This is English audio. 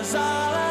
is all I